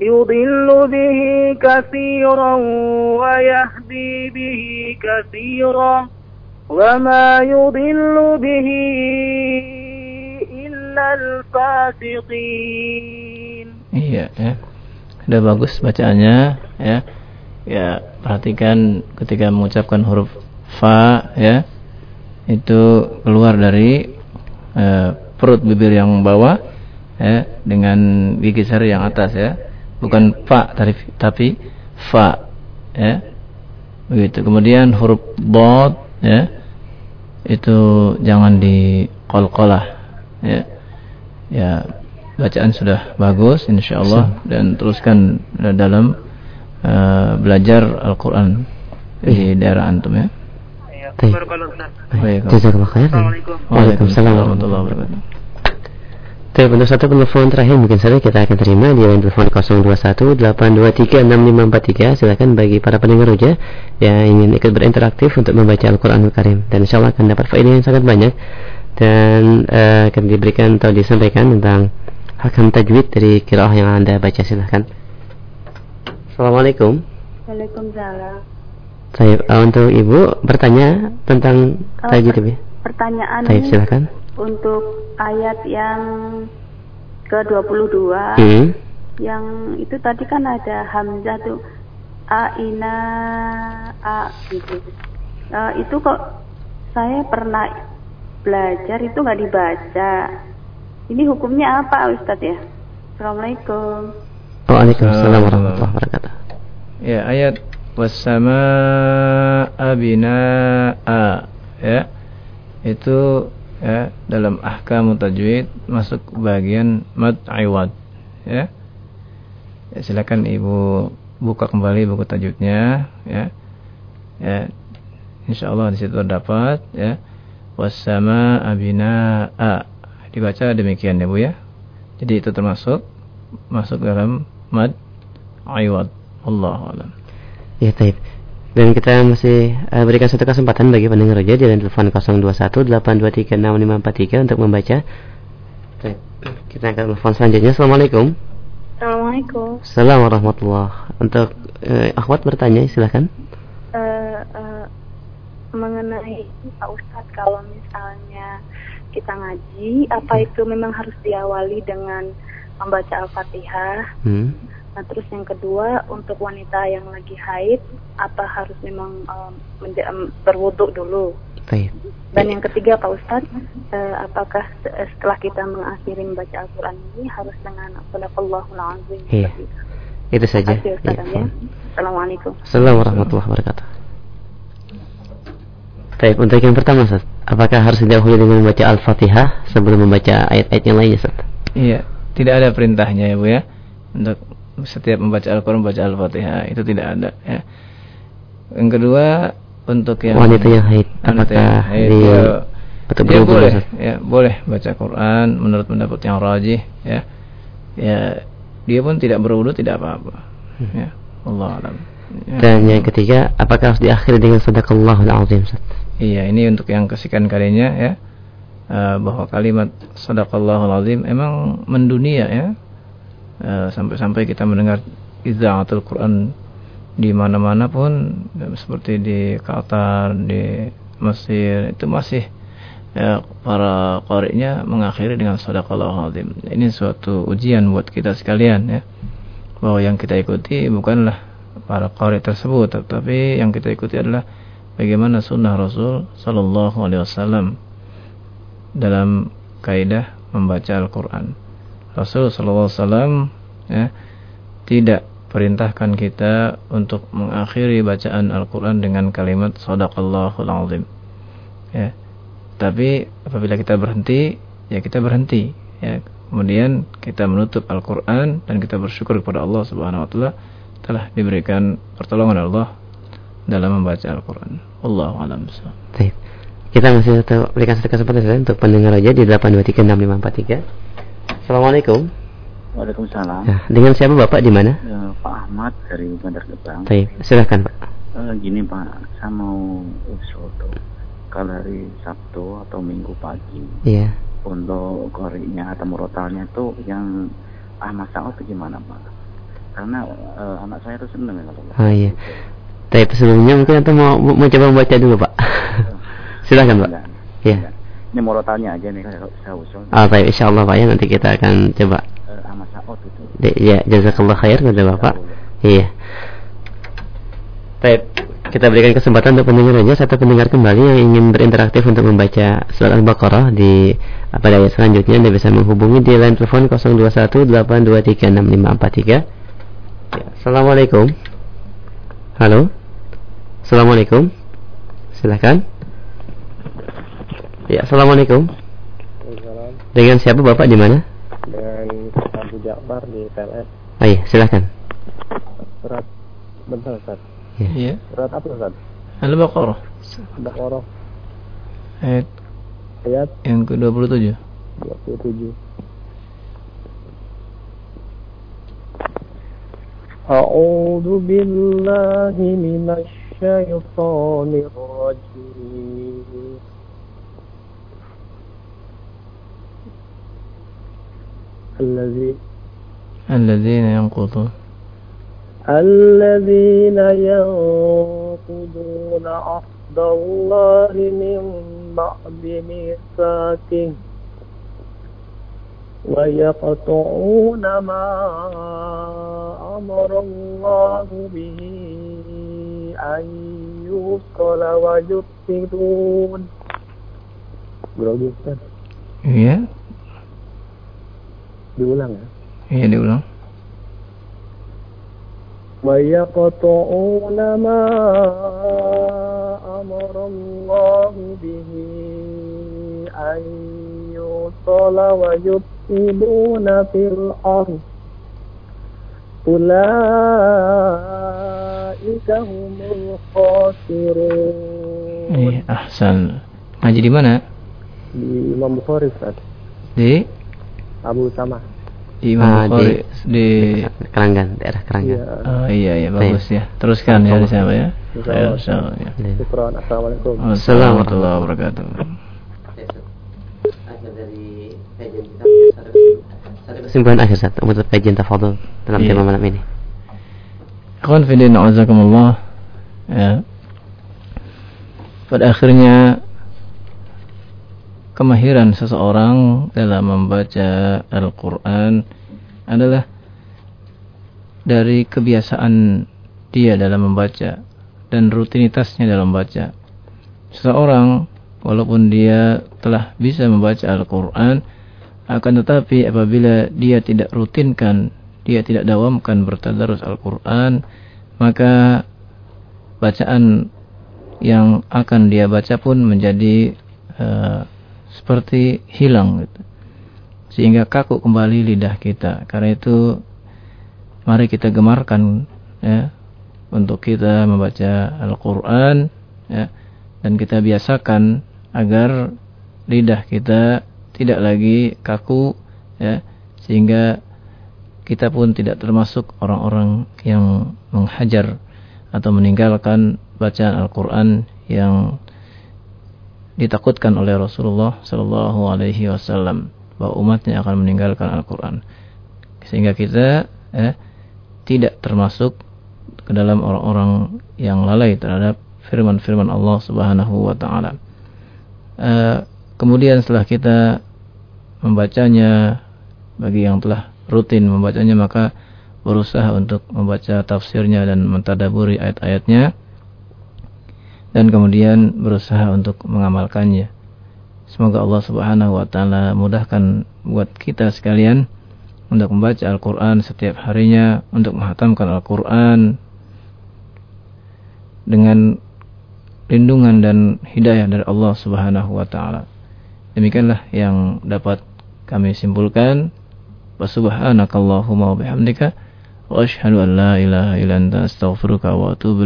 يضل به كثيرا ويهدي به كثيرا وما يضل به إلا الفاسقين Iya, ya. Sudah bagus bacaannya, ya. Ya, perhatikan ketika mengucapkan huruf fa, ya. Itu keluar dari eh, perut bibir yang bawah, ya, dengan gigi sari yang atas, ya. Bukan fa tapi tapi fa, ya. Begitu. Kemudian huruf bod, ya. Itu jangan diqalqalah, ya. Ya, bacaan sudah bagus insyaallah dan teruskan dalam uh, belajar Al-Qur'an di daerah antum ya. Baik. Baik. Jazakallah khair. Assalamualaikum. Waalaikumsalam warahmatullahi wabarakatuh. Baik, untuk satu penelpon terakhir mungkin saja kita akan terima di line telepon 0218236543. Silakan bagi para pendengar Roja yang ingin ikut berinteraksi untuk membaca Al-Qur'anul Karim dan insya Allah akan dapat faedah yang sangat banyak dan uh, akan diberikan atau disampaikan tentang hakam tajwid dari kiraah yang Anda baca silahkan. Assalamualaikum. Waalaikumsalam. Saya uh, untuk Ibu bertanya tentang Oh, tajwid Ibu. Pertanyaan ini silakan. Untuk ayat yang ke-22 Hmm. yang itu tadi kan ada hamzah tuh a ina a gitu. Eh, itu kok saya pernah belajar itu nggak dibaca. Ini hukumnya apa Ustadz ya? Assalamualaikum. Waalaikumsalam warahmatullahi wabarakatuh. Ya, ayat wassama'a binaa'a ya. Itu ya dalam ahkam tajwid masuk bagian mad iwad ya. ya. Silakan Ibu buka kembali buku tajwidnya ya. Ya. Insyaallah di situ terdapat ya. Wassama'a binaa'a. Dibaca demikian ya Bu ya. Jadi itu termasuk masuk dalam mad iwad. Allahu a'lam. Ya, taib. Dan kita masih uh, berikan satu kesempatan bagi pendengar Roja di telepon 0218236543 untuk membaca. Taib. Kita akan telepon selanjutnya. Assalamualaikum. Assalamualaikum. Assalamualaikum warahmatullahi Untuk eh, akhwat bertanya silahkan. Eh, eh, mengenai Pak Ustadz kalau misalnya kita ngaji, apa Hmm. itu memang harus diawali dengan membaca Al-Fatihah? Hmm. Nah, terus yang kedua untuk wanita yang lagi haid, apa harus memang em, berwudhu dulu? Baik. Dan yang ketiga Pak Ustadz, eh, apakah eh, setelah kita mengakhiri membaca Al-Quran ini harus dengan Sadaqallahul Azim? Iya. itu? Itu saja. Kasih Ya. ya. Assalamualaikum. Assalamualaikum warahmatullahi wabarakatuh. Baik, untuk yang pertama Ustaz, apakah harus didahului dengan membaca Al-Fatihah sebelum membaca ayat-ayat yang lainnya Ustaz? Iya, tidak ada perintahnya ya Bu ya. Untuk setiap membaca Al-Qur'an membaca Al-Fatihah itu tidak ada ya. Yang kedua untuk yang Wanita yang haid, wanita yang haid, ya, atau ya boleh ya boleh baca Quran menurut pendapat yang rajih ya. Ya dia pun tidak berwudu tidak apa-apa. Ya, Allah alam. Ya. Dan yang ketiga, apakah harus diakhiri dengan sadaqallahul azim Ustaz? Iya, ini untuk yang kesekian kalinya ya. Eh, bahwa kalimat sadaqallahul azim emang mendunia ya. Eh, sampai-sampai kita mendengar izaatul Quran di mana-mana pun eh, seperti di Qatar, di Mesir itu masih ya, para qari'nya mengakhiri dengan sadaqallahul azim. Ini suatu ujian buat kita sekalian ya. Bahwa yang kita ikuti bukanlah para qari tersebut, tetapi yang kita ikuti adalah bagaimana sunnah Rasul Sallallahu Alaihi Wasallam dalam kaidah membaca Al-Quran. Rasul Sallallahu Alaihi Wasallam ya, tidak perintahkan kita untuk mengakhiri bacaan Al-Quran dengan kalimat Sadaqallahul Azim. Ya. Tapi apabila kita berhenti, ya kita berhenti. Ya. Kemudian kita menutup Al-Quran dan kita bersyukur kepada Allah Subhanahu Wa Taala telah diberikan pertolongan Allah dalam membaca Al-Quran. Allah alam. Kita masih berikan satu kesempatan untuk pendengar aja di 8236543. Assalamualaikum. Waalaikumsalam. Nah, dengan siapa Bapak di mana? Eh, Pak Ahmad dari Bandar Gebang. Baik, silahkan Pak. Eh, gini Pak, saya mau usul tuh kalau hari Sabtu atau Minggu pagi Iya. untuk koriknya atau murotalnya itu yang Ahmad Sa'ud itu gimana Pak? Karena eh, anak saya itu seneng ya kalau Oh iya. Tapi sebelumnya mungkin Anda mau, mau coba membaca dulu Pak. silahkan Pak. Enggak. Iya. Ini murotalnya aja nih kalau saya usul. Ah, baik, insya Allah Pak ya nanti kita akan coba. Eh, Sa'ud itu. De- Ya, jazakallah khair kepada Bapak. Iya. Baik, kita berikan kesempatan untuk pendengar aja satu pendengar kembali yang ingin berinteraktif untuk membaca surat Al-Baqarah di pada ayat selanjutnya Anda bisa menghubungi di line telepon 0218236543. Ya, Assalamualaikum. Halo. Assalamualaikum. Silakan. Ya, Assalamualaikum. Dengan siapa Bapak di mana? dengan Abu Ja'far di PLS Oh iya, silakan. surat bentar Ustaz Iya. surat apa Ustaz Al-Baqarah Baqarah ayat ayat yang ke-27. 27 أعوذ بالله من الشيطان الرجيم الذي الذين ينقضون. الذين ينقضون عهد الله من بعد ميثاقه ويقطعون ما أمر الله به أن يوصل ويفسدون. Iya, diulang ya. iya diulang. ويقطعون ما أمر الله به أن يوصل ويفسدون في الأرض أولئك هم الخاسرون Iya, ahsan. Ngaji di mana? di Imam Bukhari Ustaz Di Abu Sama di Imam Ah, Bukhari di, Keranggan, daerah Keranggan. Iya. Oh iya iya bagus ya. Teruskan ya di sana ya. Ayo, ya. Syukran Assalamualaikum Assalamualaikum warahmatullahi wabarakatuh. Satu kesimpulan akhir saat untuk kajian tafadhol dalam Iya. tema malam ini. Akhwan fillah na'azakumullah ya. Pada akhirnya kemahiran seseorang dalam membaca Al-Quran adalah dari kebiasaan dia dalam membaca dan rutinitasnya dalam membaca. Seseorang walaupun dia telah bisa membaca Al-Quran akan tetapi apabila dia tidak rutinkan, dia tidak dawamkan bertadarus Al-Quran, maka bacaan yang akan dia baca pun menjadi uh, seperti hilang gitu. sehingga kaku kembali lidah kita karena itu mari kita gemarkan ya untuk kita membaca Al-Qur'an ya dan kita biasakan agar lidah kita tidak lagi kaku ya sehingga kita pun tidak termasuk orang-orang yang menghajar atau meninggalkan bacaan Al-Quran yang ditakutkan oleh Rasulullah Sallallahu Alaihi Wasallam bahwa umatnya akan meninggalkan Al-Quran sehingga kita eh, tidak termasuk ke dalam orang-orang yang lalai terhadap firman-firman Allah Subhanahu Wa Taala. Eh, kemudian setelah kita membacanya bagi yang telah rutin membacanya maka berusaha untuk membaca tafsirnya dan mentadaburi ayat-ayatnya dan kemudian berusaha untuk mengamalkannya. Semoga Allah Subhanahu wa taala mudahkan buat kita sekalian untuk membaca Al-Qur'an setiap harinya, untuk menghatamkan Al-Qur'an dengan lindungan dan hidayah dari Allah Subhanahu wa taala. Demikianlah yang dapat kami simpulkan. Subhanakallahumma wa bihamdika wa asyhadu an la ilaha illa anta astaghfiruka wa atubu